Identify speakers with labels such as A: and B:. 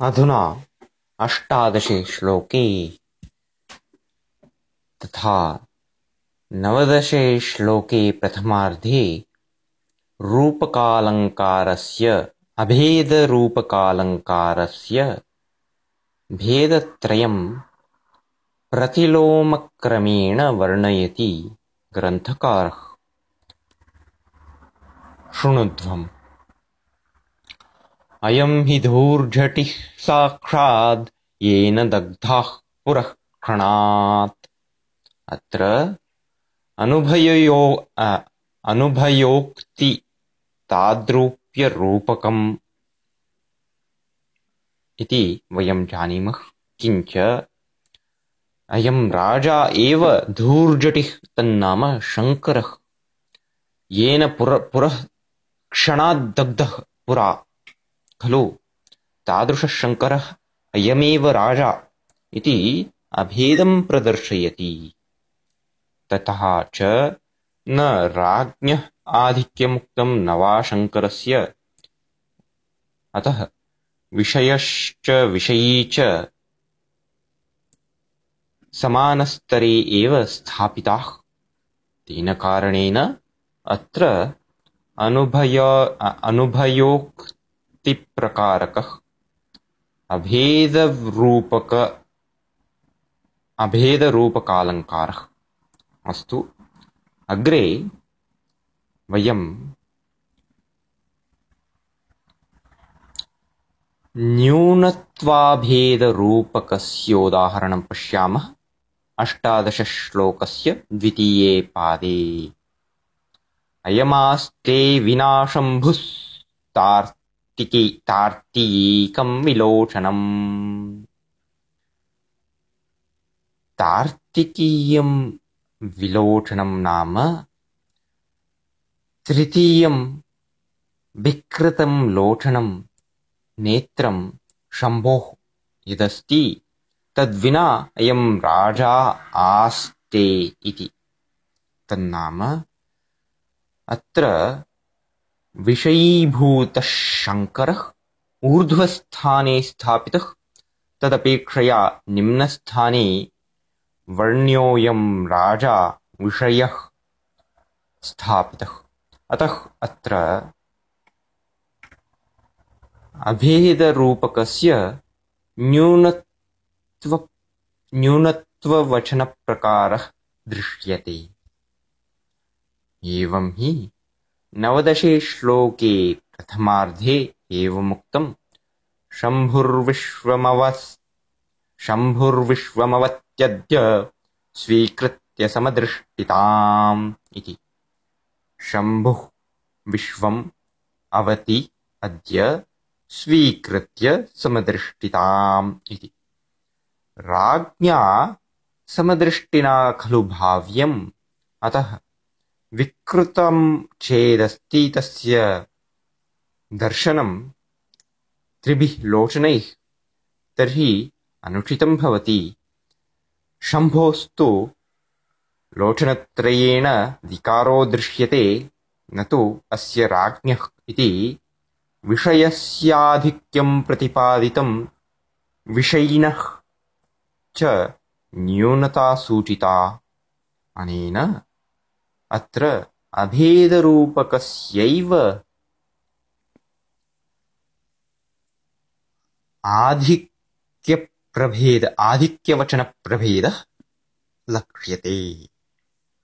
A: अधुना अष्टादशे श्लोके तथा नवदशे श्लोके प्रथमार्धे रूपकालङ्कारस्य अभेदरूपकालङ्कारस्य भेदत्रयं प्रतिलोमक्रमेण वर्णयति ग्रन्थकारः। शृणुध्वम् अयं हि धूर्झटिः साक्षाद् येन दग्धाः पुरः क्षणात्। अत्र अनुभयो अनुभयोक्तिताद्रूप्यरूपकम् इति वयं जानीमः। किञ्च अयं राजा एव धूर्जटिः तन्नाम शङ्करः। येन पुर पुरः क्षणाद्दग्धः पुरा खलु? शङ्करः अयमेव राजा इति अभेदं प्रदर्शयति। ततः च न राज्ञः आधिक्यमुक्तं न वा शङ्करस्य। अतः विषयश्च विषयी च समानस्तरे एव स्थापिताः। तेन कारणेन अत्र अनुभय अनुभयोक्तिप्रकारकः अभेदरूपक अभेदरूपकालङ्कारः। अस्तु अग्रे वयं न्यूनत्वाभेदरूपकस्योदाहरणं पश्यामः। अष्टादशश्लोकस्य द्वितीये पादे। अयमास्ते विनाशम्भुस्तार्तिकी तार्तीकं विलोचनम् तार्तिकीयं विलोचनं नाम तृतीयं विकृतं लोचनं नेत्रं शम्भोः यदस्ति तद्विना अयं राजा आस्ते इति। तन्नाम अत्र विषयीभूतः शङ्करः ऊर्ध्वस्थाने स्थापितः तदपेक्षया निम्नस्थाने वर्ण्योऽयं राजा विषयः स्थापितः। अतः अत्र अभेदरूपकस्य न्यूनत्व न्यूनत्ववचनप्रकारः दृश्यते। एवं हि नवदशे श्लोके प्रथमार्धे एवमुक्तं शम्भुर्विश्वमवत्यद्य स्वीकृत्य समदृष्टिताम् इति। शम्भुः विश्वम् अवति अद्य स्वीकृत्य समदृष्टिताम् इति। राज्ञा समदृष्टिना खलु भाव्यम्। अतः विकृतं चेदस्ति तस्य दर्शनं त्रिभिः लोचनैः तर्हि अनुचितं भवति। शम्भोस्तु लोचनत्रयेण विकारो दृश्यते न तु अस्य राज्ञः इति विषयस्याधिक्यं प्रतिपादितं विषयिनः च न्यूनता सूचिता अनेन अत्र अभेदरूपकस्यैव आधिक्यप्रभेद आधिक्यवचनप्रभेदः लक्ष्यते।